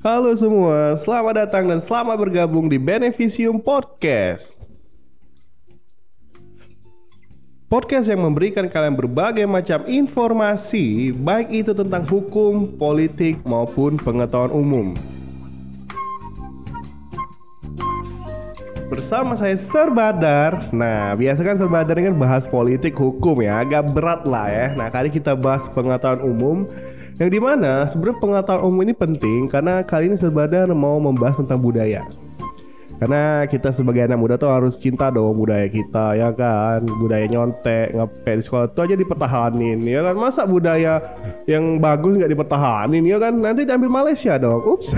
Halo semua, selamat datang dan selamat bergabung di Beneficium Podcast. Podcast yang memberikan kalian berbagai macam informasi, baik itu tentang hukum, politik, maupun pengetahuan umum. Bersama saya Serbadar. Nah, biasa kan Serbadar ini kan bahas politik, hukum ya, agak berat lah ya. Nah, kali kita bahas pengetahuan umum. Yang di mana sebenarnya pengetahuan umum ini penting karena kali ini Serbadar mau membahas tentang budaya. Karena kita sebagai anak muda tuh harus cinta dong budaya kita ya kan? Budaya nyontek, ngepet di sekolah tuh aja dipertahanin ya kan? Masa budaya yang bagus nggak dipertahanin ya kan? Nanti diambil Malaysia dong Ups.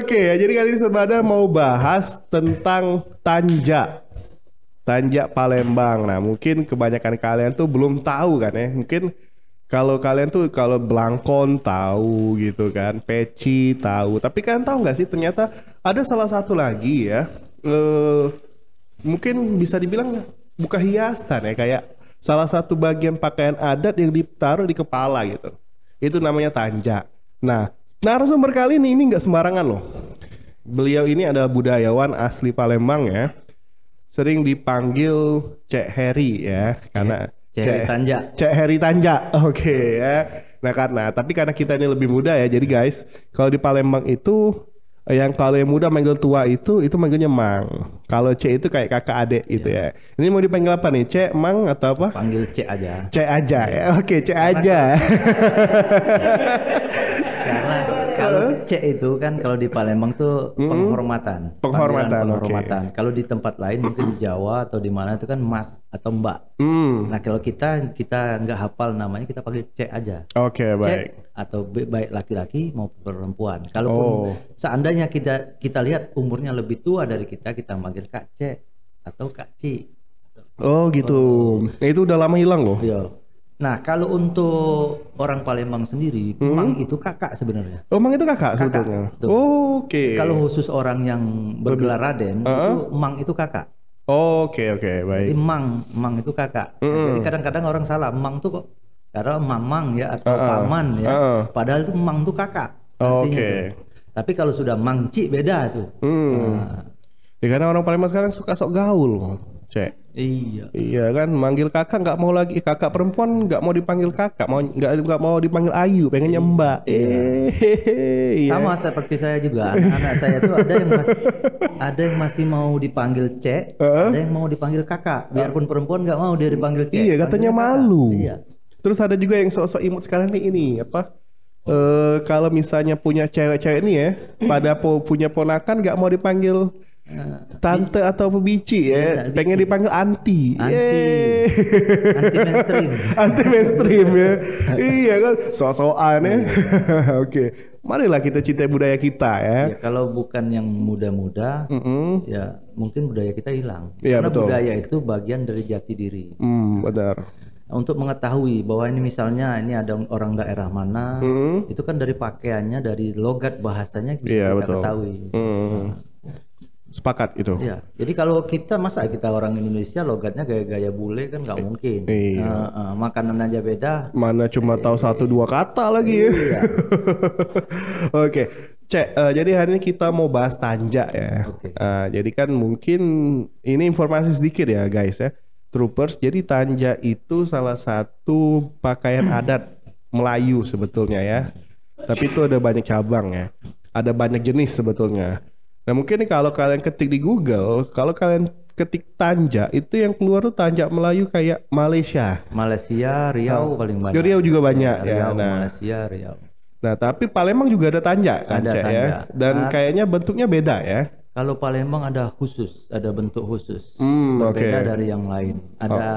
Oke ya jadi kali ini Sebada mau bahas tentang Tanja. Tanja Palembang. Nah mungkin kebanyakan kalian tuh belum tahu kan ya? Mungkin kalau kalian tuh kalau belangkon tahu gitu kan, peci tahu. Tapi kalian tahu nggak sih ternyata ada salah satu lagi ya. Eh, mungkin bisa dibilang buka hiasan ya kayak salah satu bagian pakaian adat yang ditaruh di kepala gitu. Itu namanya tanja. Nah, narasumber kali ini ini nggak sembarangan loh. Beliau ini adalah budayawan asli Palembang ya. Sering dipanggil Cek Heri ya, karena Cek Heri Tanja. Cek Heri Tanja. Oke ya. Nah karena tapi karena kita ini lebih muda ya. Jadi guys, kalau di Palembang itu yang kalau yang muda manggil tua itu itu manggilnya Mang. Kalau C itu kayak kakak adik gitu ya. Ini mau dipanggil apa nih? Cek Mang atau apa? Panggil Cek aja. Cek aja ya. Oke, Cek aja. Cek itu kan kalau di Palembang tuh penghormatan. Penghormatan, Panggilan oke. penghormatan. Kalau di tempat lain mungkin di Jawa atau di mana itu kan Mas atau Mbak. Hmm. Nah kalau kita kita nggak hafal namanya kita panggil Cek aja. Oke, Cek baik. atau ba- baik laki-laki maupun perempuan. Kalaupun Oh. seandainya kita kita lihat umurnya lebih tua dari kita, kita manggil Kak Cek atau Kak Ci. Oh, gitu. Nah, itu udah lama hilang loh. Iya. Nah, kalau untuk orang Palembang sendiri, Hmm? Mang itu kakak sebenarnya. Oh, Mang itu kakak sebetulnya. betul. Oke. Kalau khusus orang yang bergelar Raden, itu Mang itu kakak. Oke, oke, baik. Jadi Mang, Mang itu kakak. Hmm. Jadi kadang-kadang orang salah, Mang tuh kok karena Mamang ya atau Paman ya. Uh-uh. Padahal itu Mang tuh kakak. Oke. artinya tuh. Tapi kalau sudah Mang Ci beda tuh. Hmm. Nah, Ya karena orang Palembang sekarang suka sok gaul, cek. iya. Iya kan, manggil kakak nggak mau lagi kakak perempuan nggak mau dipanggil kakak, mau nggak nggak mau dipanggil Ayu, pengennya Mbak. Eh, iya. Sama seperti saya juga, anak-anak saya tuh ada yang masih ada yang masih mau dipanggil cek, ada yang mau dipanggil kakak. Biarpun perempuan nggak mau dia dipanggil cek. Iya katanya kakak. malu. Iya. Terus ada juga yang sok-sok imut sekarang nih ini apa? Eh kalau misalnya punya cewek-cewek nih ya, pada po- punya ponakan nggak mau dipanggil tante atau pebici ya, Iya, pengen dipanggil anti. Anti. Yeay. Anti mainstream. anti mainstream ya. iya kan, sok-sokan ya. Iya. Oke, marilah kita cintai budaya kita ya. Ya, kalau bukan yang muda-muda, Mm-mm. ya mungkin budaya kita hilang. Iya, Karena betul. budaya itu bagian dari jati diri. Hmm, benar. Untuk mengetahui bahwa ini misalnya ini ada orang daerah mana, Hmm. itu kan dari pakaiannya, dari logat bahasanya bisa Iya, kita betul. ketahui. Hmm. Sepakat itu. Iya, jadi kalau kita masa kita orang Indonesia logatnya gaya-gaya bule kan nggak mungkin. Iya. Nah, eh, makanan aja beda. Mana cuma tahu satu dua kata lagi ya. Iya. Oke, cek. eh, jadi hari ini kita mau bahas tanja ya. Oke. Eh, jadi kan mungkin ini informasi sedikit ya guys ya, troopers. Jadi tanja itu salah satu pakaian adat Melayu sebetulnya ya. Tapi itu ada banyak cabang ya. Ada banyak jenis sebetulnya. Nah mungkin nih kalau kalian ketik di Google, kalau kalian ketik tanja itu yang keluar tuh tanja Melayu kayak Malaysia. Malaysia, Riau paling banyak. Riau juga banyak ya. Riau, Nah, Malaysia, Riau. Nah, tapi Palembang juga ada tanja kan, Ada ya. tanja. Dan kayaknya bentuknya beda ya. Kalau Palembang ada khusus, ada bentuk khusus. Hmm. Berbeda dari yang lain. Ada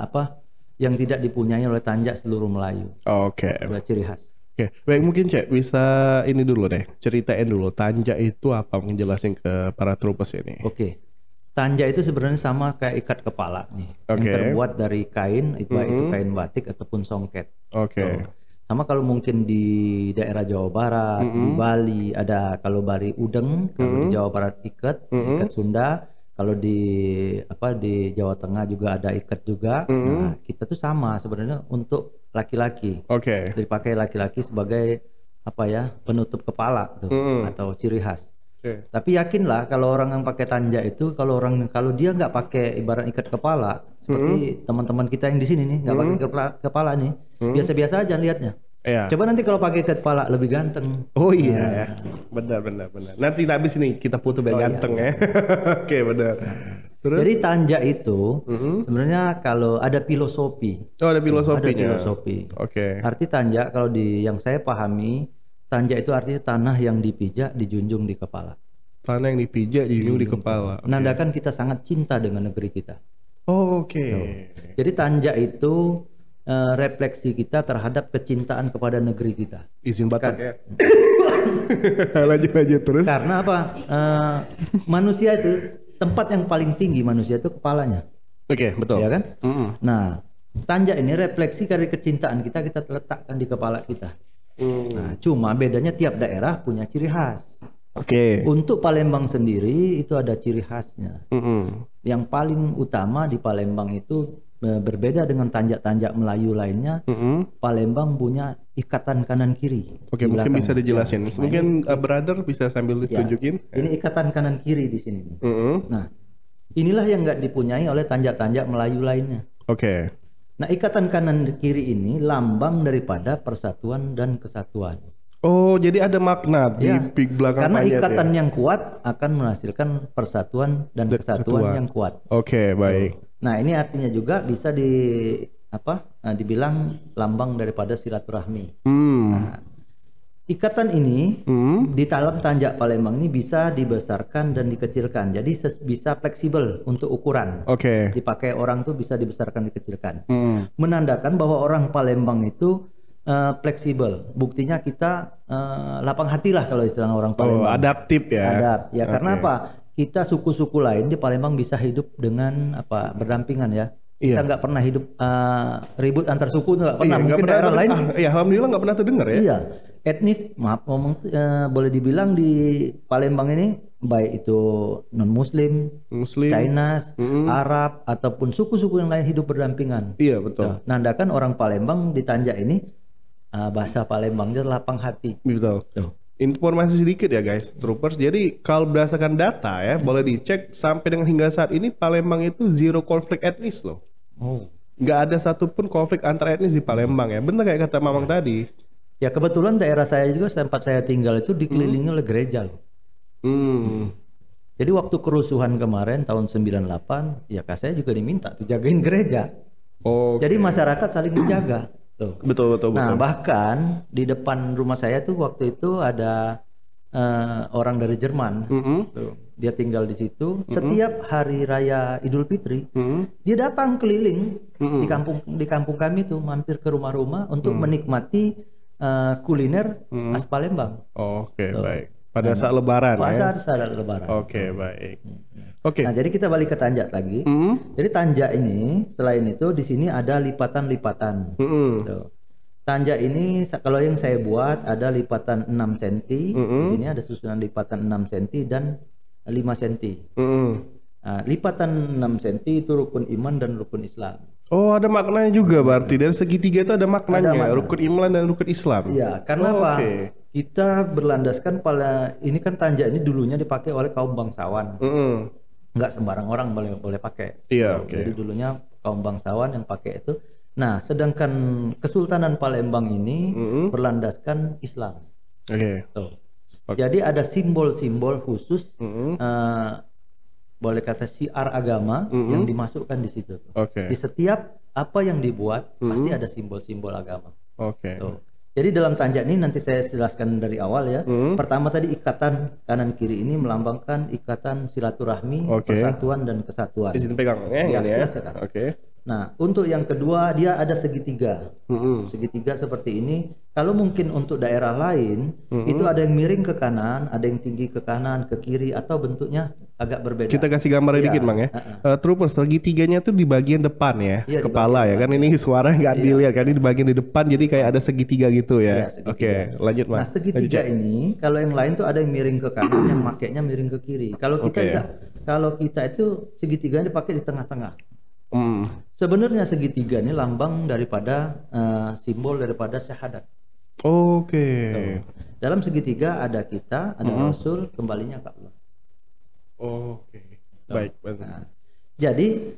apa? Yang tidak dipunyai oleh tanjak seluruh Melayu. Oke. Ada ciri khas. Oke, baik mungkin Cek bisa ini dulu deh, ceritain dulu tanja itu apa mungkin jelasin ke para troopers ini. Oke. Tanja itu sebenarnya sama kayak ikat kepala nih. Oke. Yang terbuat dari kain, itu baik itu kain batik ataupun songket. Oke. Sama kalau mungkin di daerah Jawa Barat, di Bali ada kalau Bali udeng, kalau di Jawa Barat ikat, ikat Sunda. Kalau di apa di Jawa Tengah juga ada ikat juga. Nah, kita tuh sama sebenarnya untuk laki-laki. Oke. Dipakai laki-laki sebagai apa ya penutup kepala tuh Mm. atau ciri khas. Oke. Tapi yakinlah kalau orang yang pakai tanja itu kalau orang kalau dia nggak pakai ibarat ikat kepala seperti teman-teman kita yang di sini nih nggak pakai kepala, kepala nih biasa-biasa aja lihatnya. Iya. Coba nanti kalau pakai kepala lebih ganteng. Oh iya ya. Benar benar benar. Nanti habis ini kita foto biar ganteng ya. Oke, benar. Terus Jadi tanja itu sebenarnya kalau ada filosofi, oh ada ada filosofinya. filosofi. Oke. Arti tanja kalau di yang saya pahami tanja itu artinya tanah yang dipijak dijunjung di kepala. Tanah yang dipijak dijunjung di kepala. Menandakan kita sangat cinta dengan negeri kita. Oh, oke. Jadi tanja itu eh, refleksi kita terhadap kecintaan kepada negeri kita. Izin batak ya. lanjut lanjut terus. Karena apa? Eh, manusia itu tempat yang paling tinggi manusia itu kepalanya, Oke, betul. ya kan? Mm-mm. Nah, tanja ini refleksi dari kecintaan kita kita letakkan di kepala kita. Mm. Nah, cuma bedanya tiap daerah punya ciri khas. Oke. Untuk Palembang sendiri itu ada ciri khasnya. Mm-mm. Yang paling utama di Palembang itu berbeda dengan tanjak-tanjak Melayu lainnya. Mm-mm. Palembang punya ikatan kanan kiri. Oke, mungkin bisa dijelasin. Mungkin uh, brother bisa sambil Ya, ditunjukin. Ini ikatan kanan kiri di sini. Mm-mm. Nah, inilah yang nggak dipunyai oleh tanjak-tanjak Melayu lainnya. Oke. Nah, ikatan kanan kiri ini lambang daripada persatuan dan kesatuan. Oh, jadi ada makna di Ya, pik belakang Karena panjat ikatan ya? yang kuat akan menghasilkan persatuan dan kesatuan kesatuan. yang kuat. Oke, baik. Nah, ini artinya juga bisa di apa? Nah, dibilang lambang daripada silaturahmi. Hmm. Nah, ikatan ini Hmm. di dalam tanjak Palembang ini bisa dibesarkan dan dikecilkan. Jadi bisa fleksibel untuk ukuran. Oke. Dipakai orang tuh bisa dibesarkan dikecilkan. Hmm. Menandakan bahwa orang Palembang itu eh, fleksibel. Buktinya kita eh, lapang hati lah kalau istilah orang Oh, Palembang. adaptif ya. Adap. Ya karena Oke. apa? Kita suku-suku lain di Palembang bisa hidup dengan apa berdampingan ya. Kita Iya. nggak pernah hidup eh, ribut antar suku nggak pernah. Iya, Mungkin pernah daerah lain ah, ya alhamdulillah nggak pernah terdengar ya. Iya, etnis maaf ngomong eh, boleh dibilang di Palembang ini baik itu non Muslim, Muslim. Chinese, Arab ataupun suku-suku yang lain hidup berdampingan. Iya betul. Nah, nandakan orang Palembang di Tanjak ini eh, bahasa Palembangnya lapang hati. Betul. Tuh. Informasi sedikit ya guys, troopers. Jadi kalau berdasarkan data ya, boleh dicek sampai dengan hingga saat ini Palembang itu zero konflik etnis loh. Oh. Nggak ada satupun konflik antar etnis di Palembang ya. Bener kayak kata Mamang tadi. Ya kebetulan daerah saya juga tempat saya tinggal itu dikelilingi oleh gereja loh. Hmm. Jadi waktu kerusuhan kemarin tahun 98, ya kak saya juga diminta tuh jagain gereja. Oh, Jadi masyarakat saling menjaga. Tuh. betul betul Nah, betul. bahkan di depan rumah saya tuh waktu itu ada eh, orang dari Jerman. Mm-mm. Tuh, Dia tinggal di situ. Setiap hari raya Idul Fitri, Mm-mm. dia datang keliling di kampung di kampung kami tuh mampir ke rumah-rumah untuk menikmati eh, kuliner khas Palembang. Oh, Oke baik. Pada saat Lebaran ya. Puasa saat Lebaran. Oke baik. Oke. Nah, jadi kita balik ke tanjak lagi. Mm. Jadi tanjak ini selain itu di sini ada lipatan-lipatan. Mm-mm. Tuh. Tanjak ini kalau yang saya buat ada lipatan 6 cm, di sini ada susunan lipatan 6 cm dan 5 cm. Mm-mm. Nah, lipatan 6 cm itu rukun iman dan rukun Islam. Oh ada maknanya juga berarti dari segitiga itu ada maknanya makna. rukun iman dan rukun Islam. Iya, karena Oh, apa? oke. Kita berlandaskan pada ini kan tanjak ini dulunya dipakai oleh kaum bangsawan. Mm-mm. Nggak sembarang orang boleh boleh pakai. Iya oke. Jadi dulunya kaum bangsawan yang pakai itu. Nah, sedangkan Kesultanan Palembang ini Mm-mm. berlandaskan Islam. Oke. Tuh. Sepakat. Jadi ada simbol-simbol khusus Mm-mm. eh, boleh kata siar agama yang dimasukkan di situ. Oke. Di setiap apa yang dibuat pasti ada simbol-simbol agama. Oke. Tuh. Jadi dalam tanjak ini nanti saya jelaskan dari awal ya. Pertama tadi ikatan kanan kiri ini melambangkan ikatan silaturahmi, Oke. persatuan dan kesatuan. Izin pegang ya, Iya, ya. silakan. Oke. Nah, untuk yang kedua dia ada segitiga. Mm-mm. Segitiga seperti ini. Kalau mungkin untuk daerah lain itu ada yang miring ke kanan, ada yang tinggi ke kanan, ke kiri atau bentuknya agak berbeda. Kita kasih gambar dikit bang ya. Uh, troopers segitiganya tuh di bagian depan ya, Iya, kepala ya kan ini suara nggak dilihat kan ini di bagian di depan jadi kayak ada segitiga gitu Iya, ya. segitiga. Oke lanjut Nah, mas. segitiga ini kalau yang lain tuh ada yang miring ke kanan, yang makainya miring ke kiri. Kalau kita Oke. enggak, kalau kita itu segitiganya dipakai di tengah-tengah. Hmm. Sebenarnya segitiga ini lambang daripada eh, simbol daripada syahadat. Oke. Dalam segitiga ada kita, ada Mm-hmm. Rasul, kembalinya ke Allah. Oke. Baik, baik. Nah, jadi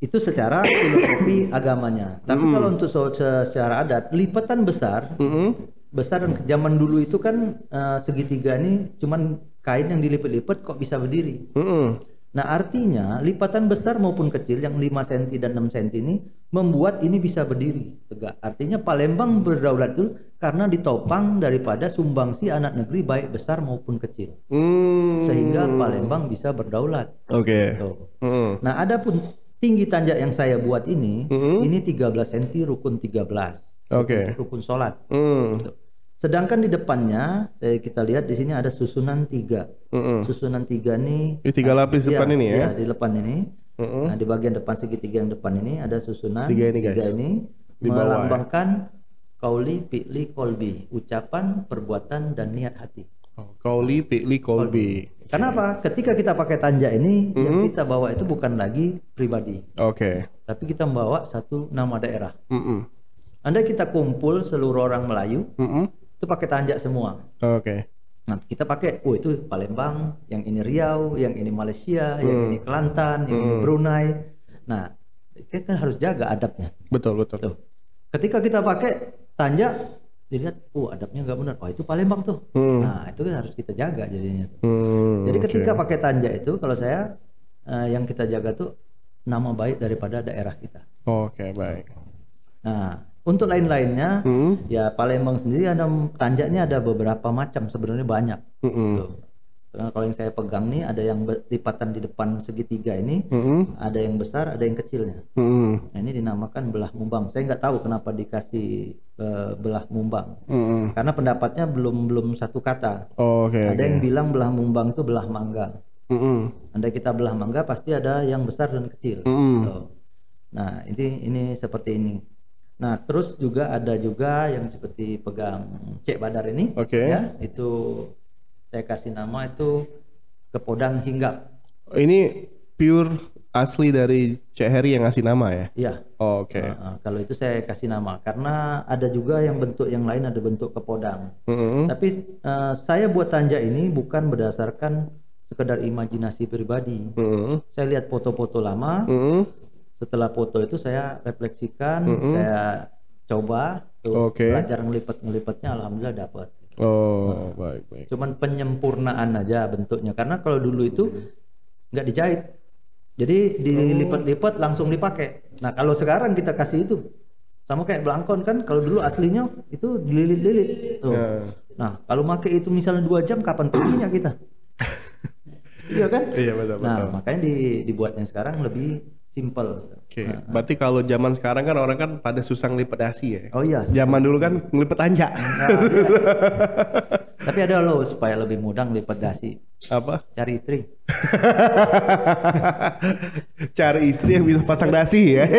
itu secara filosofi agamanya. Tapi kalau untuk so- se- secara adat, lipatan besar, besar dan zaman dulu itu kan eh, segitiga ini cuman kain yang dilipat-lipat kok bisa berdiri. Mm-mm. Nah artinya lipatan besar maupun kecil yang 5 cm dan 6 cm ini membuat ini bisa berdiri tegak. Artinya Palembang berdaulat itu karena ditopang daripada sumbangsi anak negeri baik besar maupun kecil. Hmm. Sehingga Palembang bisa berdaulat. Oke. Tuh. Mm. Nah, adapun tinggi tanjak yang saya buat ini, ini 13 cm rukun 13. Oke. Rukun sholat. Mm. Tuh. Sedangkan di depannya, saya kita lihat di sini ada susunan tiga. Mm-mm. Susunan tiga nih. Ini tiga lapis Iya, depan ini ya. iya, di depan ini. Nah, di bagian depan segitiga yang depan ini ada susunan Tiga ini, guys. ini Di bawah, ya. melambangkan kauli, fi'li, kolbi, ucapan, perbuatan dan niat hati. Oh, Kauli, Pikli, Kolbi. Kenapa? Ketika kita pakai tanjak ini, yang Mm-hmm. kita bawa itu bukan lagi pribadi, Oke. tapi kita membawa satu nama daerah. Mm-mm. Anda kita kumpul seluruh orang Melayu, Mm-mm. Itu pakai tanjak semua. Oke. Nah, kita pakai, oh itu Palembang, yang ini Riau, yang ini Malaysia, yang ini Kelantan, yang ini Brunei. Nah, kita kan harus jaga adabnya. Betul, betul. Tuh. Ketika kita pakai tanjak, dilihat, oh adabnya nggak benar. Oh itu Palembang tuh. Nah, itu kan harus kita jaga jadinya. Tuh. Hmm. Jadi ketika pakai tanjak itu, kalau saya eh, yang kita jaga tuh nama baik daripada daerah kita. Oke, baik. Nah, untuk lain-lainnya, Hmm. ya Palembang sendiri ada tanjaknya ada beberapa macam, sebenarnya banyak. Mm-mm. Tuh. Karena kalau yang saya pegang nih ada yang lipatan di depan segitiga ini, Mm-mm. ada yang besar, ada yang kecilnya. Mm-mm. Nah, ini dinamakan belah mumbang. Saya nggak tahu kenapa dikasih eh, belah mumbang. Mm-mm. Karena pendapatnya belum belum satu kata. Oke. Ada yang bilang belah mumbang itu belah mangga. Mm-mm. Andai kita belah mangga pasti ada yang besar dan kecil. Mm-mm. Tuh. Nah, ini ini seperti ini. Nah, terus juga ada juga yang seperti pegang Cek Badar ini. Oke. Ya, itu saya kasih nama itu Kepodang Hinggap. Ini pure asli dari Cek Heri yang ngasih nama ya? Iya. Oke. Nah, kalau itu saya kasih nama karena ada juga yang bentuk yang lain ada bentuk kepodang. Mm-mm. Tapi eh, saya buat tanja ini bukan berdasarkan sekedar imajinasi pribadi. Mm-mm. Saya lihat foto-foto lama, Mm-mm. Setelah foto itu saya refleksikan, saya coba tuh Oke. belajar ngelipat-ngelipatnya alhamdulillah dapat. Oh, baik, baik. Cuman penyempurnaan aja bentuknya karena kalau dulu itu nggak dijahit. Jadi dilipat-lipat langsung dipakai. Nah, kalau sekarang kita kasih itu sama kayak belangkon kan kalau dulu aslinya itu dililit-lilit. Tuh. Ya. Nah, kalau pakai itu misalnya dua jam kapan perginya kita? iya kan? Iya, betul, betul. Nah, makanya di, dibuatnya sekarang lebih simple. Oke. Berarti kalau zaman sekarang kan orang kan pada susah ngelipet dasi ya? Oh iya. Zaman dulu kan ngelipet anja. Nah, iya. Tapi ada loh supaya lebih mudah lipat dasi. Apa? Cari istri. Cari istri yang bisa pasang dasi ya.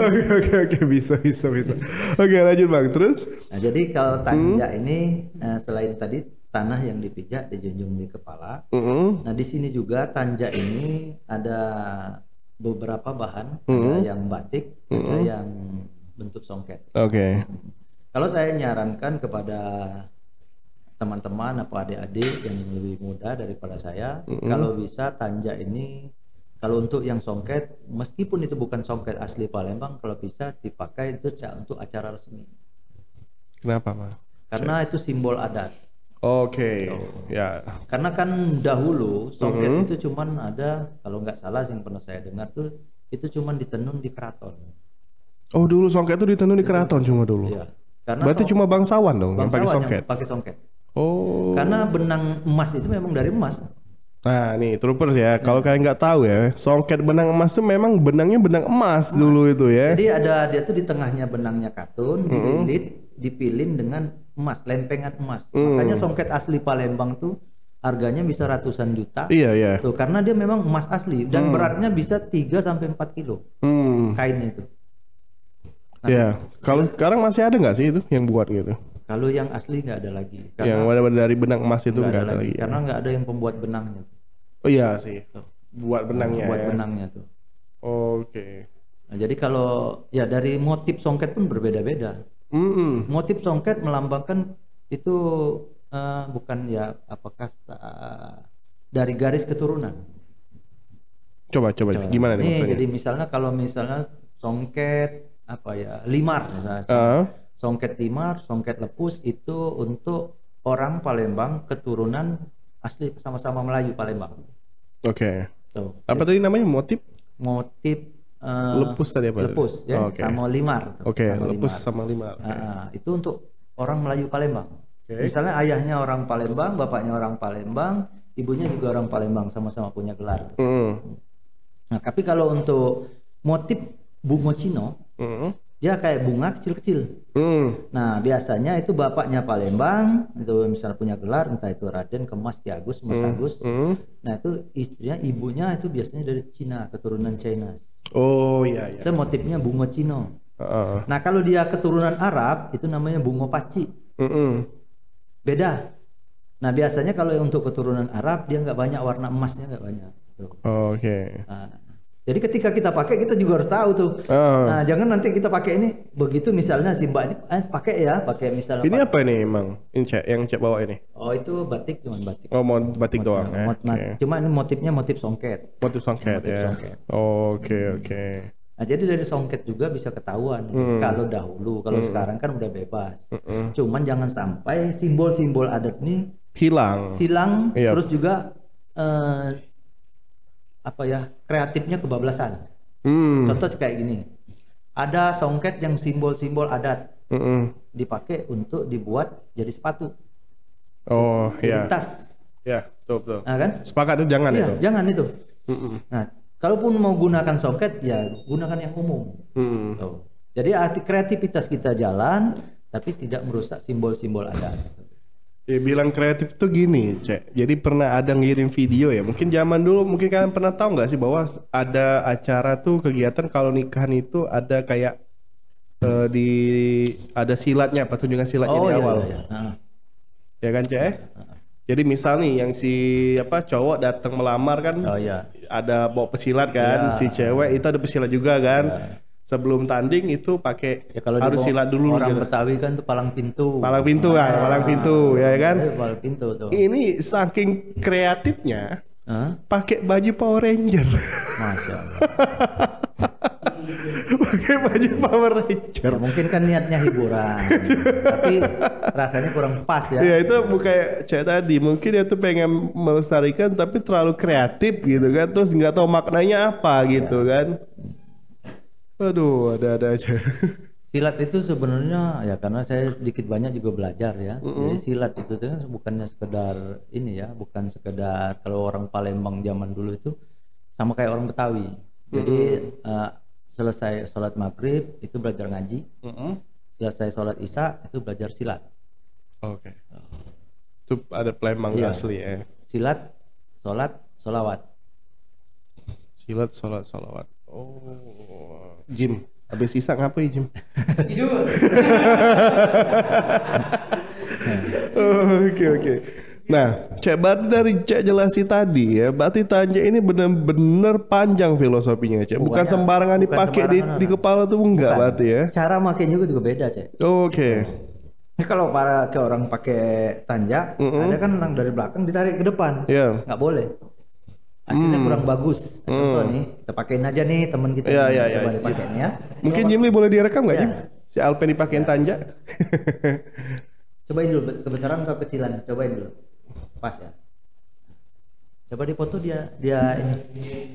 Oke oke oke bisa bisa bisa. Oke lanjut bang terus. Nah, jadi kalau tanjak ini eh, selain tadi tanah yang dipijak dijunjung di kepala. Mm-mm. Nah, di sini juga tanjak ini ada beberapa bahan, ada yang batik, ada yang bentuk songket. Oke. Kalau saya nyarankan kepada teman-teman atau adik-adik yang lebih muda daripada saya, kalau bisa tanjak ini kalau untuk yang songket, meskipun itu bukan songket asli Palembang, kalau bisa dipakai itu untuk acara resmi. Kenapa bang? Karena itu simbol adat. Oke. Ya. Karena kan dahulu songket itu cuman ada kalau nggak salah yang pernah saya dengar tuh itu cuman ditenun di keraton. Oh dulu songket itu ditenun di keraton cuma dulu. Iya. Karena Berarti cuma bangsawan dong yang pakai bangsawan yang songket. pakai songket. Oh. Karena benang emas itu memang dari emas. Nah nih troopers ya, kalau kalian nggak tahu ya, songket benang emas itu memang benangnya benang emas dulu itu ya. Jadi ada dia tuh di tengahnya benangnya katun, dililit, dipilin dengan emas, lempengan emas. Makanya songket asli Palembang tuh harganya bisa ratusan juta. Iya iya. Tuh karena dia memang emas asli dan beratnya bisa 3 sampai 4 kilo Hmm. kainnya itu. Ya. Kalau sekarang masih ada nggak sih itu yang buat gitu? Kalau yang asli nggak ada lagi. yang ada dari benang emas itu nggak ada ada lagi. lagi. Karena nggak ada yang pembuat benangnya. tuh. Oh iya sih. Buat benangnya. Buat ya. benangnya tuh. Oke. Nah, jadi kalau ya dari motif songket pun berbeda-beda. Mm-mm. Motif songket melambangkan itu eh, bukan ya apakah eh, dari garis keturunan. Coba coba gimana nih Nih, maksudnya? jadi misalnya kalau misalnya songket apa ya limar misalnya. Ah, Songket limar, songket lepus itu untuk orang Palembang keturunan asli sama-sama Melayu Palembang. Oke. Tuh. Apa tadi namanya motif? Motif eh, Lepus tadi apa? lepus ya Oke. sama limar. Oke, sama lepus limar. sama lima. Ah, ah, itu untuk orang Melayu Palembang. Oke. Misalnya ayahnya orang Palembang, bapaknya orang Palembang, ibunya juga orang Palembang, sama-sama punya gelar. Mm. Nah, tapi kalau untuk motif bungo Cino, Mm. dia kayak bunga kecil-kecil. Mm. Nah, biasanya itu bapaknya Palembang, itu misalnya punya gelar, entah itu Raden, Kemas, Ki Agus, Mas Agus. Mm. Nah, itu istrinya, ibunya itu biasanya dari Cina, keturunan China. Oh iya iya. Itu motifnya bungo Cino. Ah. Nah, kalau dia keturunan Arab, itu namanya bungo Paci. Mm-mm. Beda. Nah, biasanya kalau untuk keturunan Arab, dia nggak banyak warna emasnya, nggak banyak. Tuh. Oke. Nah, jadi ketika kita pakai, kita juga harus tahu tuh. Ah. Nah, jangan nanti kita pakai ini begitu misalnya si Mbak ini eh, pakai ya, pakai misalnya Ini apa nih emang? Ini cek yang cek bawa ini. Oh itu batik cuman batik. Oh mau batik doang ya. Mot- Oke. Cuma ini motifnya motif songket. Motif songket Motif ya. songket. Oke oke. Nah jadi dari songket juga bisa ketahuan. Hmm. Kalau dahulu, kalau sekarang kan udah bebas. Cuman jangan sampai simbol-simbol adat ini Hilang. hilang. Iya. Terus juga eh, apa ya kreatifnya kebablasan. Hmm. Contoh kayak gini. Ada songket yang simbol-simbol adat Mm-mm. dipakai untuk dibuat jadi sepatu, Oh iya. tas. Ya betul betul. Nah kan? Sepakat itu jangan Iya, itu. jangan itu. Mm-mm. Nah, kalaupun mau gunakan songket ya gunakan yang umum. Mm. Tuh. Jadi arti kreativitas kita jalan tapi tidak merusak simbol-simbol adat. Ya, bilang kreatif tuh gini, cek. Jadi pernah ada ngirim video ya. Mungkin zaman dulu, mungkin kalian pernah tahu nggak sih bahwa ada acara tuh kegiatan kalau nikahan itu ada kayak eh, di ada silatnya, pertunjukan silatnya Oh di iya, awal. iya, iya. Ya kan, cek? Jadi misal nih yang si apa cowok datang melamar kan Oh iya. ada bawa pesilat kan, Ya. si cewek itu ada pesilat juga kan. Sebelum tanding itu pakai Ya kalau harus silat dulu orang gitu. Betawi kan tuh palang pintu. Palang pintu kan, palang pintu ya kan. Eh, palang pintu tuh. Ini saking kreatifnya Hah? pakai baju Power Ranger. Masya Allah. pakai baju Power Ranger. Ya, mungkin kan niatnya hiburan, tapi rasanya kurang pas ya. Ya itu bukan cewek tadi mungkin dia tuh pengen melestarikan tapi terlalu kreatif gitu kan terus nggak tahu maknanya apa gitu kan. Aduh ada-ada aja. Silat itu sebenarnya ya karena saya sedikit banyak juga belajar ya. Jadi silat itu kan bukannya sekedar ini ya, bukan sekedar kalau orang Palembang zaman dulu itu sama kayak orang Betawi. Jadi eh, selesai sholat maghrib itu belajar ngaji, selesai sholat isya itu belajar silat. Oke. Itu ada Palembang Iya. asli ya. Silat, sholat, sholawat. Silat, sholat, sholawat. Oh, Jim. Habis sisa ngapain Jim? Oke oke. Nah, cek berarti dari cek jelasi tadi ya, berarti tanja ini benar-benar panjang filosofinya cek, bukan Bukannya- sembarangan bukan dipakai di, sembarangan, di kepala tuh enggak berarti ya. Cara makainya juga juga beda, Cek. Oke. Ini kalau para ke orang pakai tanja, ada kan orang dari belakang ditarik ke depan. Ya. nggak boleh hasilnya kurang bagus. Contoh nih kita pakein aja nih teman kita Iya, nih, iya, coba iya. dipakein ya. Mungkin Jim nih boleh direkam nggak Ya. Jim? Si Alpen dipakein tanja. cobain dulu kebesaran atau kecilan cobain dulu. Pas ya. Coba dipoto dia dia ini.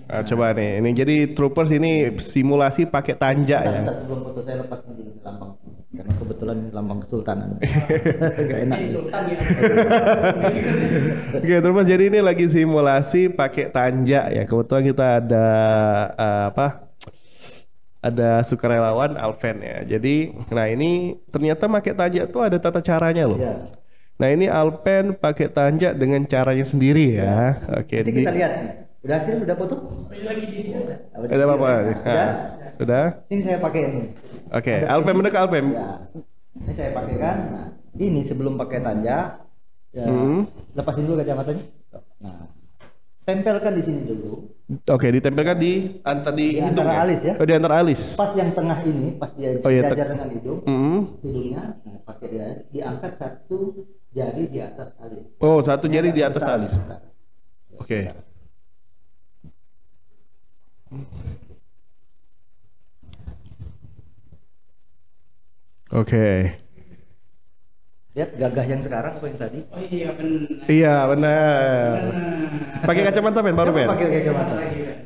Nah, coba nih, ini jadi troopers ini simulasi pakai tanja ya. Sebelum foto saya lepas dulu lambang karena kebetulan lambang kesultanan gak enak Oke, terus jadi ini lagi simulasi pakai tanja ya. Kebetulan kita ada eh, apa? Ada sukarelawan Alven ya. Jadi, nah ini ternyata pakai tanja tuh ada tata caranya loh. ya Nah ini Alpen pakai tanja dengan caranya sendiri ya. Oke. nanti di- kita lihat udah hasil udah foto Ada apa-apa? Nah, Nah, udah sudah. sini saya pakai ini Oke. Alpen mendekat Alpen. Ya. Ini saya pakai kan. Nah, ini sebelum pakai tanja, ya, Hmm. lepasin dulu kacamatanya. Nah, tempelkan di sini dulu. Oke, ditempelkan di antara di, Di hidung antara alis ya. Oh, di antara alis. Pas yang tengah ini, pas dia Oh, iya, dengan hidung, Mm. hidungnya, nah, pakai dia, diangkat satu jari di atas alis. Oh, satu jari di atas alis. besar. Oke. Lihat gagah yang sekarang apa yang tadi? Oh iya benar. Iya, benar. Pakai kacamata pen baru pen. pakai kacamata.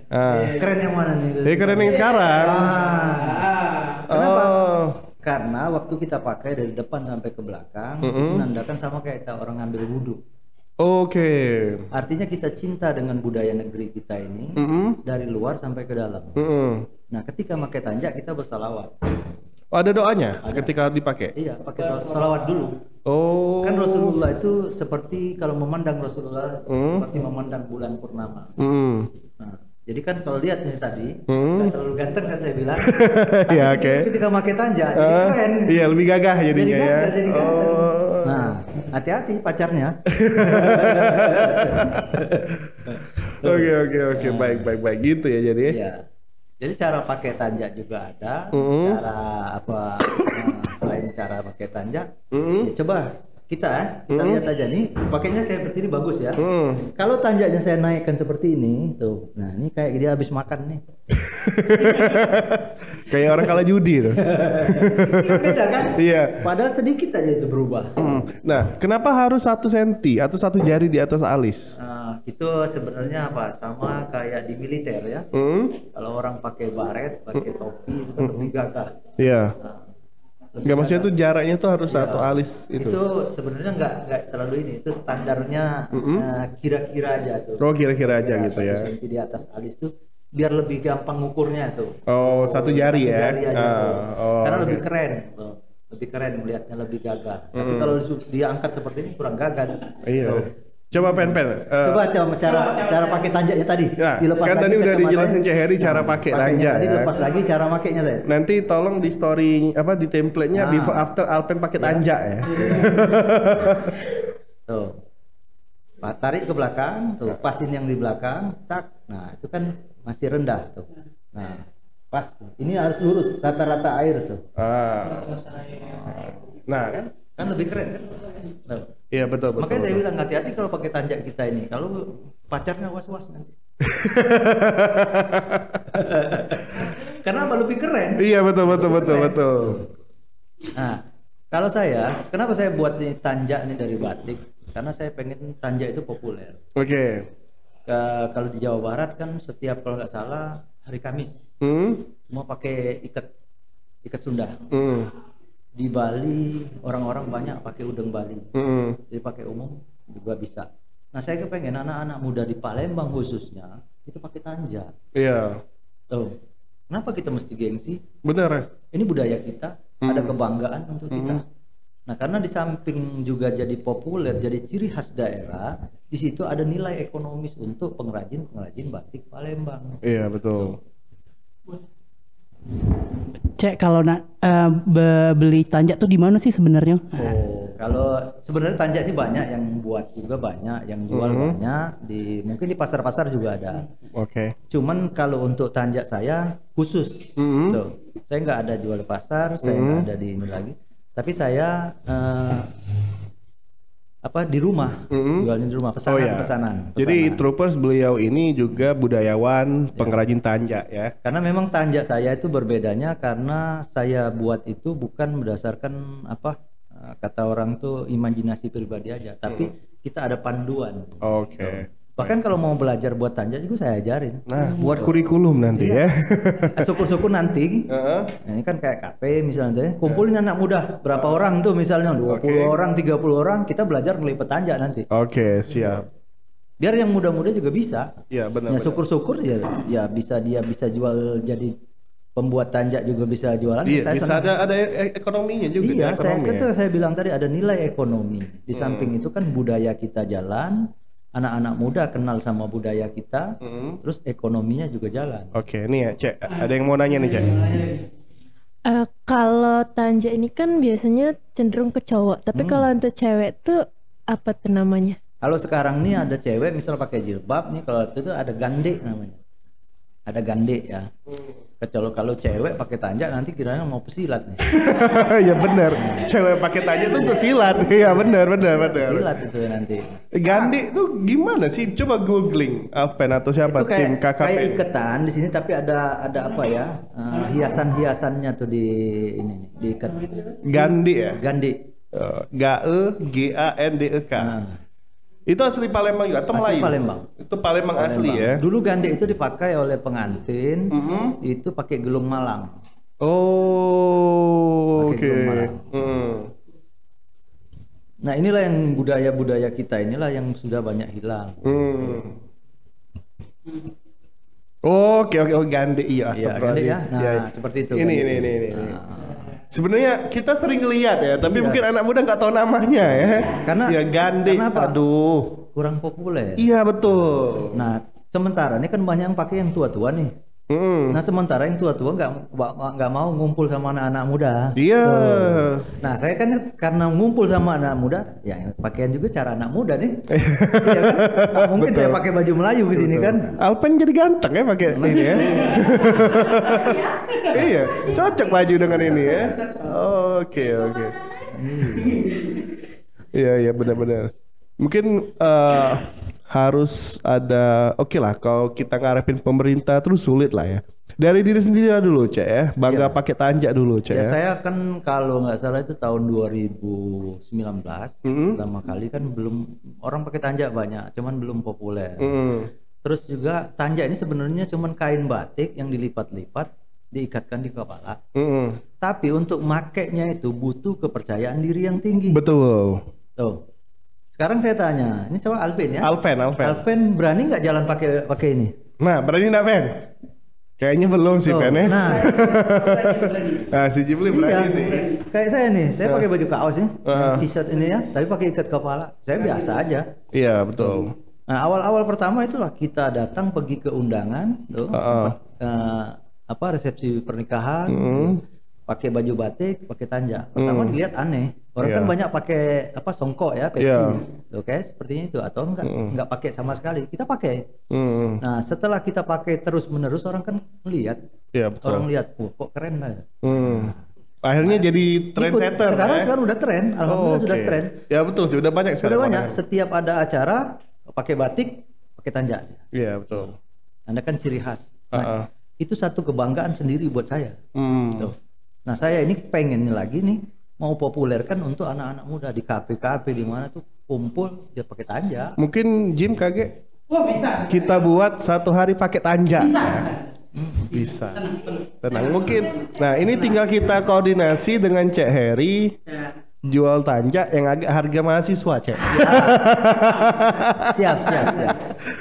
Ah. Keren yang mana nih? Eh, keren yang sekarang. Ah. Kenapa? Oh. Karena waktu kita pakai dari depan sampai ke belakang, itu menandakan sama kayak kita orang ngambil wudhu. Oke. Artinya kita cinta dengan budaya negeri kita ini Mm-mm. dari luar sampai ke dalam. Mm-mm. Nah, ketika pakai tanjak kita bersalawat. Oh, ada doanya ketika dipakai. Iya, pakai sal- salawat dulu. Oh. Kan Rasulullah itu seperti kalau memandang Rasulullah seperti memandang bulan purnama. Mm. Nah, jadi kan kalau lihat nih tadi, Hmm. terlalu ganteng kan saya bilang. Ya, Tapi oke. Ketika pakai tanjak, jadi Ah, keren. Iya, lebih gagah jadinya Jadi ya. ganteng, jadi ganteng. Oh. Nah, hati-hati pacarnya. Oke, oke, oke. Baik, baik, baik. Gitu ya jadi. Iya. Jadi cara pakai tanjak juga ada, Mm-mm. cara apa nah, selain cara pakai tanjak, Mm-mm. ya coba kita eh, kita lihat aja nih, pakainya kayak seperti ini bagus ya. Mm. Kalau tanjaknya saya naikkan seperti ini, tuh, nah ini kayak dia habis makan nih. Kayak orang kalah judi tuh. Beda kan? Iya. Padahal sedikit aja itu berubah. Hmm. Nah, kenapa harus satu senti atau satu jari di atas alis? Nah, itu sebenarnya apa? Sama kayak di militer ya. Hmm? Kalau orang pakai baret, pakai topi itu kan lebih gagah. Iya. Nah, Enggak maksudnya tuh jaraknya tuh harus satu alis itu, itu. sebenarnya nggak nggak terlalu ini. Itu standarnya eh, kira-kira aja tuh. Oh, kira-kira aja Ya, gitu ya. senti di atas alis tuh biar lebih gampang ngukurnya tuh. Oh, satu jari Satu ya. jari aja tuh. oh, Karena oke. lebih keren. tuh. Lebih keren melihatnya lebih gagah. Tapi kalau diangkat seperti ini kurang gagah. Iya. Tuh. Coba pen-pen. Eh, Coba coba cara cara pakai tanjaknya tadi. Ya, Dilepas kan lagi tadi udah dijelasin Cek Heri cara pakai tanjak Tadi ya. dilepas lagi cara makainya tadi. Nanti tolong di story apa di template-nya Nah. before after Alpen pakai tanjak ya. Tuh. Pak, tarik ke belakang, tuh pasin yang di belakang, tak. Nah, itu kan masih rendah tuh. Nah, pas. tuh. Ini harus lurus rata-rata air tuh. Ah. Nah, kan? Kan lebih keren kan? Tuh. Iya betul betul. Makanya saya betul. bilang hati-hati kalau pakai tanjak kita ini. Kalau pacarnya was-was nanti. Karena apa lebih keren? Iya betul betul betul betul. Nah, kalau saya, kenapa saya buat ini tanjak ini dari batik? Karena saya pengen tanjak itu populer. Oke. Ke- kalau di Jawa Barat kan setiap kalau nggak salah hari Kamis Hmm? semua pakai ikat ikat Sunda. Hmm. Di Bali orang-orang banyak pakai udeng Bali. Hmm. Jadi pakai umum juga bisa. Nah saya kepengen anak-anak muda di Palembang khususnya itu pakai tanjak. Iya. Tuh, kenapa kita mesti gengsi? Bener. Ini budaya kita, ada kebanggaan untuk kita. Nah, karena di samping juga jadi populer, jadi ciri khas daerah, di situ ada nilai ekonomis untuk pengrajin-pengrajin batik Palembang. Iya betul. Cek kalau nak be- beli tanjak tuh di mana sih sebenarnya? Oh, kalau sebenarnya tanjak ini banyak yang buat juga banyak, yang jual banyak di mungkin di pasar-pasar juga ada. Oke. Cuman kalau untuk tanjak saya khusus, Mhm. Tuh, saya nggak ada jual di pasar, saya nggak ada di ini lagi. Tapi saya eh, apa di rumah, jualnya di rumah pesanan Oh ya. pesanan. Jadi pesanan. troopers beliau ini juga budayawan, pengrajin tanjak ya. karena memang tanjak saya itu berbedanya karena saya buat itu bukan berdasarkan apa eh, kata orang tuh imajinasi pribadi aja, tapi kita ada panduan. Oke. Bahkan kalau mau belajar buat tanjak juga saya ajarin. Nah, buat kurikulum nanti ya. Eh, Syukur-syukur nanti Heeh. Nah, ini kan kayak KP misalnya, kumpulin anak muda berapa orang tuh misalnya 20 orang, 30 orang, kita belajar ngelipet tanjak nanti. Oke, siap. Biar yang muda-muda juga bisa. Iya, benar. Ya syukur-syukur ya ya bisa dia bisa jual jadi pembuat tanjak juga bisa jualan. Iya, Saya bisa senang. ada ada e- ekonominya juga. Iya, ya, saya ekonomi kan ya. saya bilang tadi ada nilai ekonomi. Di samping itu kan budaya kita jalan, anak-anak muda kenal sama budaya kita, Mm-mm. terus ekonominya juga jalan. Oke, nih ya, Cek. Ada yang mau nanya nih, Cek. Eh, kalau tanja ini kan biasanya cenderung ke cowok, tapi kalau untuk cewek tuh apa tuh namanya? Kalau sekarang nih ada cewek misal pakai jilbab nih kalau itu tuh ada gande namanya. Ada gande ya. Kecuali kalau cewek pakai tanjak nanti kiranya mau pesilat nih. ya benar. Cewek pakai tanya tuh tuh silat. Iya benar benar benar. Pesilat itu nanti. Gandhi tuh gimana sih? Coba googling Alpen atau siapa Itu tim kayak, KKP. kayak iketan di sini tapi ada ada apa ya? eh, hiasan-hiasannya tuh di ini nih, diikat. Gandhi ya. Gande. Eh, G E G A N D E K. Nah, Itu asli Palembang juga atau Asli Melayu? Palembang. Itu Palembang, asli Palembang. ya. Dulu gande itu dipakai oleh pengantin. Itu pakai gelung malang. Oh, oke. Malang. Hmm. Nah inilah yang budaya-budaya kita inilah yang sudah banyak hilang. Hmm. Oke oke oh Gandhi iya Iya. Gandhi ya. Nah, Iya. seperti itu, ini ini ini. ini. Nah, Sebenarnya kita sering lihat ya, tapi mungkin anak muda nggak tahu namanya ya. Iya. Karena- ya Gandhi. karena apa? Aduh. kurang populer. Iya betul. Nah sementara ini kan banyak yang pakai yang tua-tua nih. Hmm. Nah sementara yang tua-tua nggak nggak nggak mau ngumpul sama anak-anak muda. Iya. Nah saya kan karena ngumpul sama anak muda, ya yang pakaian juga cara anak muda nih. Iya kan? Mungkin saya pakai baju Melayu di sini kan. Alpen jadi ganteng ya pakai ini ya. iya, cocok baju dengan ini ya. Oke, oke. Iya, iya benar-benar. Mungkin eh, harus ada oke lah kalau kita ngarepin pemerintah terus sulit lah ya. Dari diri sendiri lah dulu, Cek ya. Bangga pakai tanjak dulu, Cek Ya, ya. saya kan kalau nggak salah itu tahun 2019 pertama kali kan belum orang pakai tanjak banyak, cuman belum populer. Hmm. Terus juga tanjak ini sebenarnya cuman kain batik yang dilipat-lipat diikatkan di kepala. Hmm. Tapi untuk makainya itu butuh kepercayaan diri yang tinggi. Betul. Tuh. Sekarang saya tanya, ini coba Alvin ya. Alven, Alven. Alvin berani nggak jalan pakai pakai ini? Nah, berani nggak, Ven? Kayaknya belum sih, ya. Nah, Nah, si Jibli berani iya. sih. Kayak saya nih, saya pakai baju kaos nih, Ah. t-shirt ini ya, tapi pakai ikat kepala. Saya biasa aja. Iya, betul. Nah, awal-awal pertama itulah kita datang pergi ke undangan, tuh, Heeh. eh, apa resepsi pernikahan, Hmm. Pakai baju batik, pakai tanja. Pertama dilihat aneh. Orang Iya. kan banyak pakai apa songkok ya, peci. Iya. Oke, sepertinya itu atau enggak enggak pakai sama sekali. Kita pakai. Hmm. Nah, setelah kita pakai terus-menerus orang kan melihat. Iya, betul. Orang lihat, "Wah, kok keren lah." Hmm. Akhirnya jadi Ikut. trendsetter Sekarang ya. sekarang udah tren, Oh, alhamdulillah sudah oke. tren. Ya betul sih, udah banyak Sudah sekarang banyak. orang. Setiap ada acara pakai batik, pakai tanja. Iya, betul. Anda kan ciri khas. Nah, Heeh. itu satu kebanggaan sendiri buat saya. Hmm. Tuh. Nah, saya ini pengen lagi nih mau populerkan untuk anak-anak muda di kafe-kafe di mana tuh kumpul dia pakai tanja. Mungkin Jim kaget Wah bisa. kita buat satu hari pakai tanja. Bisa. Bisa. Tenang. Mungkin. Nah, ini tinggal kita koordinasi dengan Cek Heri jual tanja yang agak harga mahasiswa, Cek. Siap, siap, siap.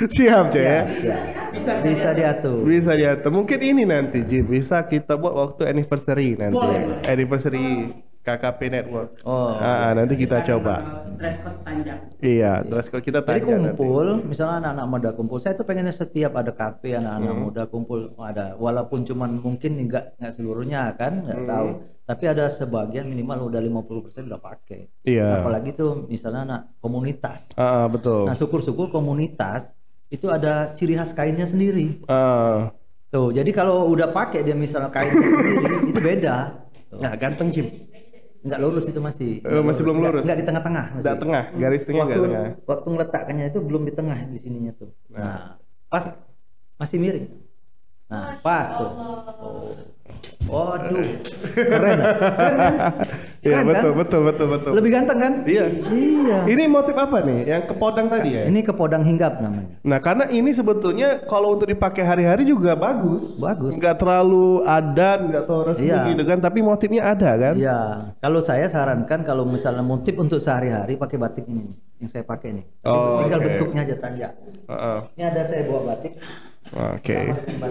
Siap, Cek ya. siap. Bisa, bisa diatur. Bisa diatur. Mungkin ini nanti Jim bisa kita buat waktu anniversary nanti. Anniversary KKP Network. Oh. Ah, ah, nanti kita coba. Dress code panjang. Iya, terus kalau kita Jadi tanya nanti. kumpul, misalnya anak-anak muda kumpul. Saya tuh pengennya setiap ada kafe anak-anak Hmm. muda kumpul ada. Walaupun cuman mungkin nggak nggak seluruhnya kan, nggak Hmm. tahu. Tapi ada sebagian minimal udah 50% udah pakai. Iya. Apalagi tuh misalnya anak komunitas. Ah, ah, betul. Nah, syukur-syukur komunitas itu ada ciri khas kainnya sendiri. Ah. Tuh, jadi kalau udah pakai dia misalnya kain sendiri itu beda. Tuh. Nah, ganteng Jim. Nggak lurus itu masih. Eh, masih belum Nggak- lurus. Nggak di tengah-tengah masih. Enggak tengah, garis tengah waktu, enggak tengah. waktu ngeletakkannya itu belum di tengah di sininya tuh. Nah, pas masih miring. Nah, pas tuh. Oh. Waduh. Keren. Keren, kan? Iya, Keren, betul, kan? betul, betul, betul. Lebih ganteng kan? Iya. Iya. Ini motif apa nih? Yang ke podang tadi ya? Ini kepodang hinggap namanya. Nah, karena ini sebetulnya kalau untuk dipakai hari-hari juga bagus. Bagus. Nggak terlalu adan, nggak terlalu resmi Iya. gitu kan, tapi motifnya ada kan? Iya, kalau saya sarankan kalau misalnya motif untuk sehari-hari pakai batik ini yang saya pakai nih. Oh, Tinggal oke. bentuknya aja tanja. Heeh. Ini ada saya bawa batik. Oke. Nah,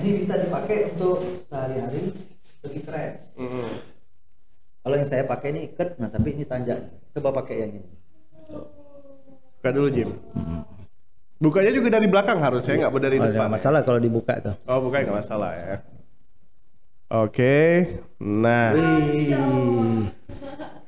ini bisa dipakai untuk sehari-hari lebih keren. Mm. Kalau yang saya pakai ini ikat, nah tapi ini tanja. Coba pakai yang ini. Buka dulu Jim. Bukanya juga dari belakang harus ya, nggak dari Oh, depan. nggak masalah kalau dibuka tuh. Oh, bukan nggak masalah ya. Oke. Nah, Wih.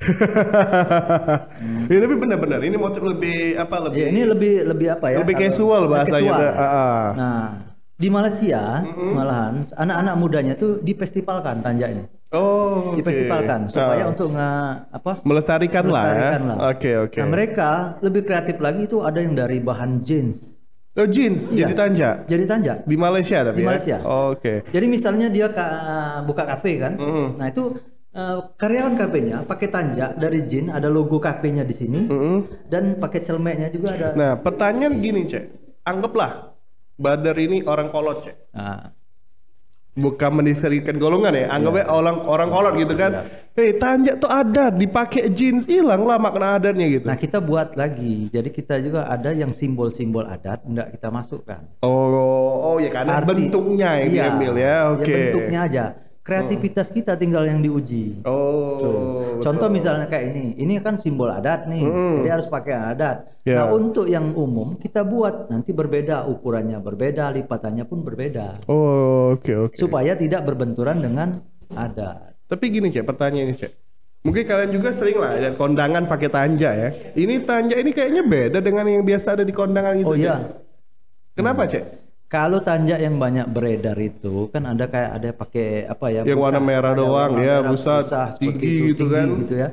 ya, tapi benar-benar ini motif lebih apa lebih Ya, ini lebih lebih apa ya? Lebih casual bahasanya casual. ah, ah. Nah, di Malaysia malahan anak-anak mudanya tuh difestivalkan tanja ini. Oh, oke. Difestivalkan supaya Ah. untuk nge apa? melestarikan, lah ya. melestarikan lah. Oke, oke. Nah, mereka lebih kreatif lagi itu ada yang dari bahan jeans. Oh, jeans Iya. jadi tanja Jadi tanja. di Malaysia tapi Di ya? Malaysia. Oh, Oke. Jadi misalnya dia ka- buka kafe kan, nah itu eh, karyawan kafenya pakai tanja dari jin, ada logo kafenya di sini, dan pakai celmeknya juga ada. Nah, pertanyaan gini, Cek. Anggaplah Badar ini orang kolot, Cek. Nah, Bukan mendiskreditkan golongan ya, anggapnya orang orang kolot gitu kan. Hei, tanja tuh ada dipakai jeans, hilang lah makna adatnya gitu. nah kita buat lagi, jadi kita juga ada yang simbol-simbol adat, enggak kita masukkan. Oh, oh ya karena Arti- bentuknya iya, diambil ya. Oke. bentuknya aja. Kreativitas kita tinggal yang diuji. Oh. Contoh misalnya kayak ini, ini kan simbol adat nih, jadi harus pakai adat. Ya. Nah untuk yang umum kita buat nanti berbeda ukurannya berbeda, lipatannya pun berbeda, Oh, oke oke. supaya tidak berbenturan dengan adat. Tapi gini cek, pertanyaan ini cek. Mungkin kalian juga sering lah ada kondangan pakai tanja ya. Ini tanja ini kayaknya beda dengan yang biasa ada di kondangan gitu. Oh iya, Kenapa cek? Kalau tanjak yang banyak beredar itu kan ada kayak ada pakai apa ya? Yang warna merah doang, warna ya, merah, busa seperti tinggi itu, gitu tinggi kan. gitu ya.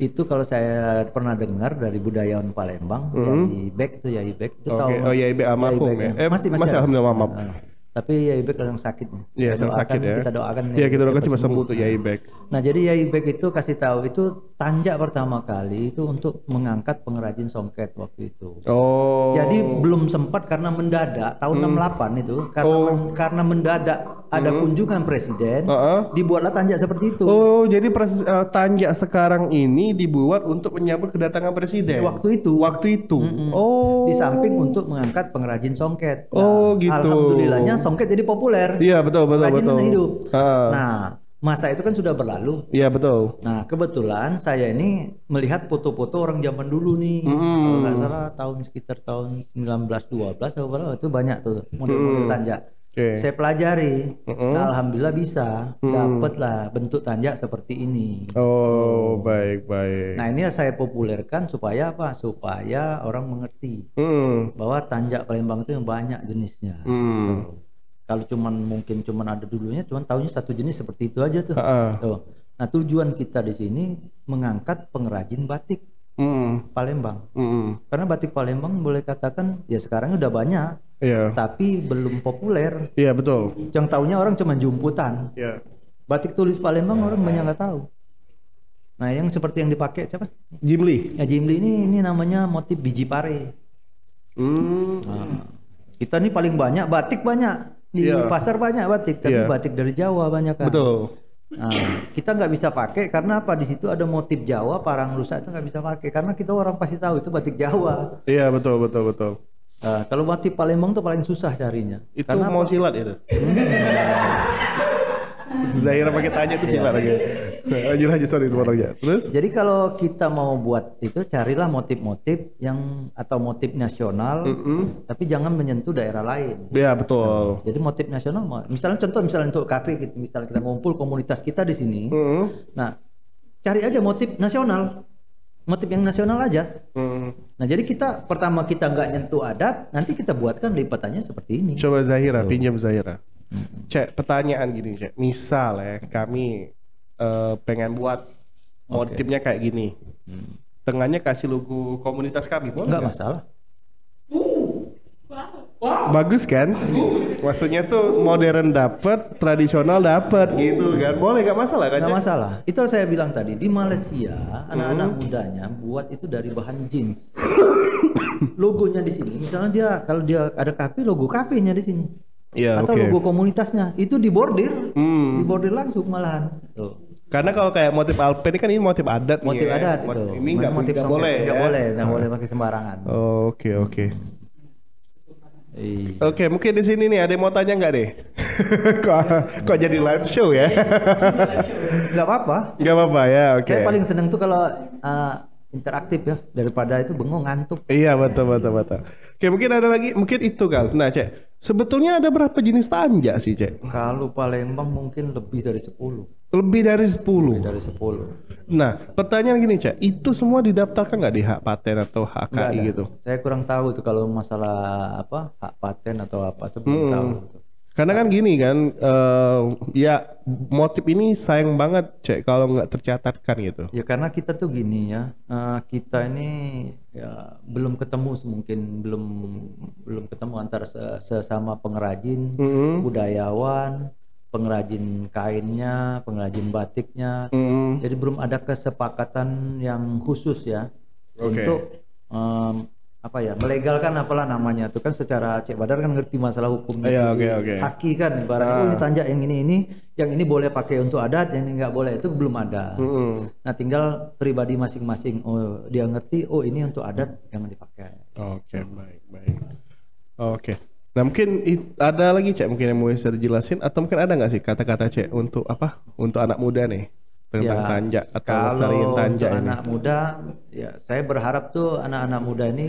Itu kalau saya pernah dengar dari budayawan Palembang, Yai Bek itu Yai Bek itu Hmm. Oke. tahu. Oh, Yai Bek almarhum Bek, ya. Eh, masih alhamdulillah, maaf. Nah, tapi Yai Bek yang sakit. Iya, sakit ya. Kita doakan. Iya, kita doakan cuma sembuh tuh Yai Bek. Nah, jadi Yai Bek itu kasih tahu itu tanjak pertama kali itu untuk mengangkat pengrajin songket waktu itu. Oh. Jadi belum sempat karena mendadak tahun 68 itu karena Oh. men- karena mendadak ada kunjungan presiden Heeh. dibuatlah tanjak seperti itu. Oh, jadi pres, eh, tanja sekarang ini dibuat untuk menyambut kedatangan presiden. Waktu itu Waktu itu. Oh. di samping untuk mengangkat pengrajin songket. Oh, gitu. Alhamdulillahnya songket jadi populer. Iya, betul betul Pengrajin betul. hidup. Ah. Nah, masa itu kan sudah berlalu. Iya, betul. Nah, kebetulan saya ini melihat foto-foto orang zaman dulu nih. Kalau nggak salah tahun sekitar tahun 1912 atau berapa itu banyak tuh model-model tanjak. Oke. Saya pelajari. Nah, alhamdulillah bisa. Dapatlah bentuk tanjak seperti ini. Oh, baik baik. Nah, ini saya populerkan supaya apa? Supaya orang mengerti Hmm. bahwa tanjak Palembang itu yang banyak jenisnya. Hmm. Tuh. Kalau cuman mungkin cuman ada dulunya, cuman tahunya satu jenis seperti itu aja tuh. Tuh. Nah, tujuan kita di sini mengangkat pengrajin batik Hmm. Palembang. Hmm. Karena batik Palembang boleh katakan ya sekarang udah banyak, Iya. tapi belum populer. Iya, betul. Yang tahunya orang cuma jumputan. Iya. Batik tulis Palembang orang banyak nggak tahu. Nah, yang seperti yang dipakai siapa? Jim Lee. Ya Jimli ini ini namanya motif biji pare. Hmm. Nah, kita nih paling banyak batik banyak di Iya. pasar banyak batik, tapi Iya. batik dari Jawa banyak kan. Betul. Nah, kita nggak bisa pakai karena apa? Di situ ada motif Jawa, parang rusak itu nggak bisa pakai karena kita orang pasti tahu itu batik Jawa. Iya, betul betul betul. Nah, kalau motif Palembang tuh paling susah carinya. Itu karena mau silat itu. Zahira pakai tanya itu silat lagi. Lanjut aja sorry potongnya. Terus? jadi kalau kita mau buat itu carilah motif-motif yang atau motif nasional, tapi jangan menyentuh daerah lain. Iya, betul. Jadi motif nasional, misalnya contoh misalnya untuk kafe, gitu, misalnya kita ngumpul komunitas kita di sini, Hmm. nah cari aja motif nasional, motif yang nasional aja. Hmm. Nah jadi kita pertama kita nggak nyentuh adat, nanti kita buatkan lipatannya seperti ini. Coba Zahira, pinjam Zahira. Cek, pertanyaan gini, Cek. Misal ya, kami eh, pengen buat motifnya kayak gini. Tengahnya kasih logo komunitas kami, boleh Nggak masalah. Bagus kan? Maksudnya tuh modern dapet, tradisional dapet gitu kan? Boleh nggak masalah kan? Nggak masalah. Itu saya bilang tadi di Malaysia anak-anak mudanya buat itu dari bahan jeans. Logonya di sini. Misalnya dia kalau dia ada kafe, logo kafenya di sini. Iya, Atau oke. logo komunitasnya itu dibordir, Hmm. dibordir langsung malahan. Tuh. Karena kalau kayak motif Alpen ini kan ini motif adat nih motif ya. adat itu. Ini nggak motif songket. boleh nggak ya? boleh, nggak boleh pakai sembarangan. Oh, Oke oke. Iya. Oke mungkin di sini nih ada yang mau tanya nggak deh? kok kok jadi live show ya? Nggak apa-apa. Nggak apa-apa ya oke. Saya paling seneng tuh kalau uh, interaktif ya daripada itu bengong ngantuk. Iya betul betul betul. Oke mungkin ada lagi mungkin itu kal. Nah cek sebetulnya ada berapa jenis tanja sih cek? Kalau Palembang mungkin lebih dari 10. Lebih dari 10 Dari 10. Nah pertanyaan gini cek itu semua didaftarkan nggak di hak paten atau HKI gitu? Saya kurang tahu itu kalau masalah apa hak paten atau apa itu belum tahu. gitu. Karena kan gini kan, eh, ya motif ini sayang banget cek kalau nggak tercatatkan gitu. Ya karena kita tuh gini ya, eh, kita ini ya belum ketemu mungkin belum belum ketemu antara se- sesama pengrajin, budayawan, pengrajin kainnya, pengrajin batiknya. Mm, Jadi belum ada kesepakatan yang khusus ya Oke. untuk em, apa ya melegalkan apalah namanya itu kan secara Cek Badar kan ngerti masalah hukumnya. Di oke, oke. Haki kan ibaratnya oh, ini tanjak yang ini ini yang ini boleh pakai untuk adat yang ini nggak boleh itu belum ada. Nah tinggal pribadi masing-masing oh dia ngerti oh ini untuk adat yang dipakai. Oke baik baik. Oke. Nah mungkin it- ada lagi cek mungkin yang mau bisa dijelasin atau mungkin ada nggak sih kata-kata cek untuk apa untuk anak muda nih tentang tanja atau Ya, kalau lestariin tanja untuk ini? anak muda ya saya berharap tuh anak-anak muda ini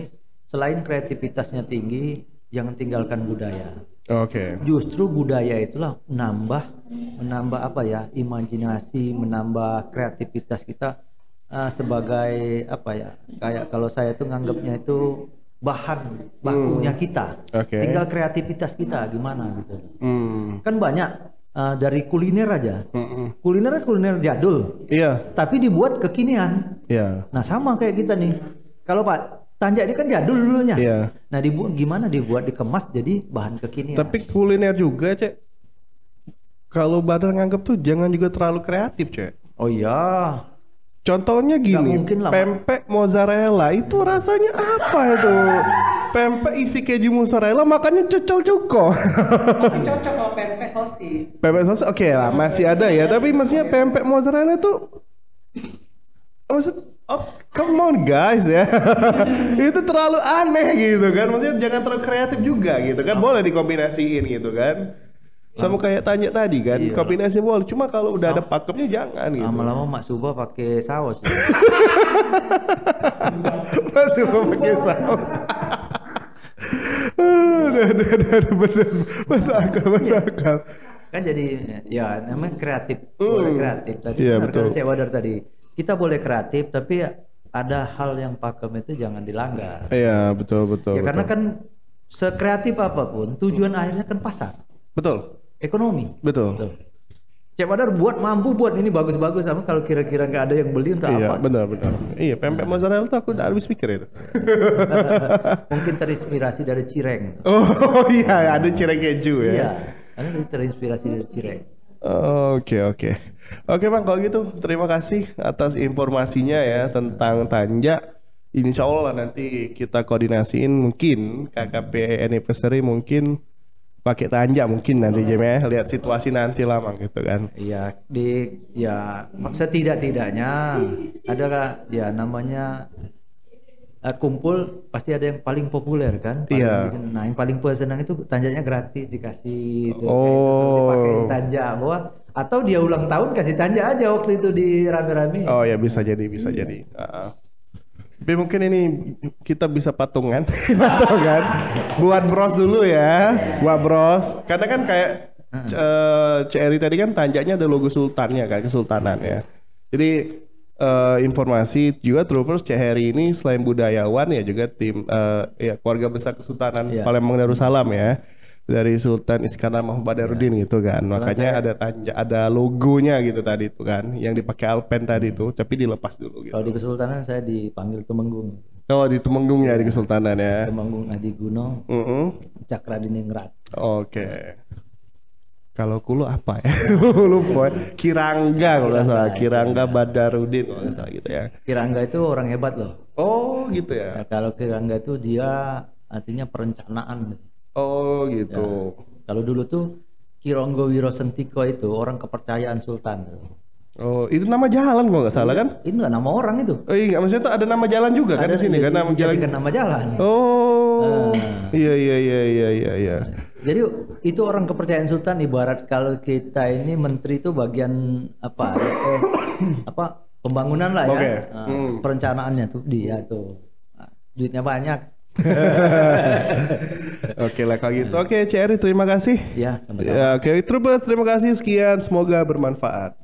selain kreativitasnya tinggi jangan tinggalkan budaya. Oke. Justru budaya itulah menambah menambah apa ya imajinasi, menambah kreativitas kita eh, sebagai apa ya kayak kalau saya tuh nganggapnya itu bahan bakunya kita. Oke. Tinggal kreativitas kita gimana gitu. Hmm. Kan banyak eh, dari kuliner aja. Kuliner kuliner jadul, Iya. tapi dibuat kekinian. Iya. Nah sama kayak kita nih. Kalau Pak Tanjak ini kan jadul dulunya. Iya. Nah dibuat gimana dibuat dikemas jadi bahan kekinian. Tapi kuliner juga cek. Kalau Badar nganggap tuh jangan juga terlalu kreatif cek. Oh iya. Contohnya gini, mungkin lah, Pak. pempek mozzarella itu rasanya apa itu? Pempek isi keju mozzarella makannya cocol cuko. Cocok kalau pempek sosis. pempek sosis oke lah masih ada ya, tapi maksudnya pempek mozzarella itu maksud oh come on guys ya. itu terlalu aneh gitu kan. Maksudnya jangan terlalu kreatif juga gitu kan. Boleh dikombinasiin gitu kan. Sama kayak tanya tadi kan, kombinasi boleh. Cuma kalau udah ada pakemnya jangan gitu. Lama-lama Mak Suba pakai saus. ya. Masih mau pakai saus. Aduh, aduh, aduh, bener. Masuk akal, masuk akal. kan jadi ya namanya kreatif. Boleh kreatif tadi. Iya, benar betul. kan saya wadar tadi. Kita boleh kreatif tapi ada hal yang pakem itu jangan dilanggar. Iya, betul, betul. ya karena kan sekreatif apa pun tujuan akhirnya kan pasar, betul, ekonomi. betul. Tuh. Cek Badar buat mampu buat ini bagus-bagus sama kalau kira-kira nggak ada yang beli untuk Iya, apa? benar, benar. Iya, pempek mozzarella tuh aku udah habis pikir itu. Mungkin terinspirasi dari cireng. Oh iya, ada cireng keju ya. Iya, karena terinspirasi dari cireng. Oke oke oke bang kalau gitu terima kasih atas informasinya ya tentang Tanja. Insya Allah nanti kita koordinasiin mungkin KKP anniversary mungkin pakai Tanja mungkin nanti Jem ya lihat situasi nanti lah Bang gitu kan. Iya, di ya setidak-tidaknya ada kah, ya namanya eh, kumpul pasti ada yang paling populer kan. Paling Iya. disenang. Nah, yang paling senang itu tanjanya gratis dikasih itu. Oh. Dipakai tanja bahwa atau dia ulang tahun kasih tanja aja waktu itu di rame-rame. Oh ya bisa jadi bisa jadi. Ah. Tapi mungkin ini kita bisa patungan, patungan. Buat bros dulu ya, buat bros. Karena kan kayak eh, CRI tadi kan tanjanya ada logo sultannya kan, kesultanan ya. Jadi eh, informasi juga Troopers CRI ini selain budayawan ya juga tim eh, ya keluarga besar Kesultanan Iya. Palembang Darussalam ya. Dari Sultan Iskandar Mahmud Badarudin gitu kan. Makanya ada tanja, ada logonya gitu tadi itu kan, yang dipakai Alpen tadi itu, tapi dilepas dulu gitu. Kalau di Kesultanan saya dipanggil Temenggung. Oh di Tumenggungnya di Kesultanan ya. Temenggung Adi Gunung, Mm-mm. Cakra Diningrat. Oke. Kalau kulo apa ya? Lupa. Kirangga kalau nggak salah. Kirangga Badarudin kalau nggak salah gitu ya. Kirangga itu orang hebat loh. Oh gitu ya. Nah, kalau Kirangga itu dia artinya perencanaan. Oh gitu. Kalau dulu tuh Kironggo Wiro Sentiko itu orang kepercayaan Sultan. Oh itu nama jalan kalau nggak salah kan? Ini nggak nama orang itu. Oh iya maksudnya tuh ada nama jalan juga kan di sini kan nama jalan. Dijadikan nama jalan. Oh. Iya iya iya iya iya iya. Jadi itu orang kepercayaan Sultan ibarat kalau kita ini menteri itu bagian apa? Eh, apa pembangunan lah ya. Oke. Nah, Hmm. Perencanaannya tuh dia tuh. Nah, duitnya banyak. Oke lah kalau gitu. Oke, Ceri terima kasih. Ya, sama-sama. Ya, oke, Trubus terima kasih sekian. Semoga bermanfaat.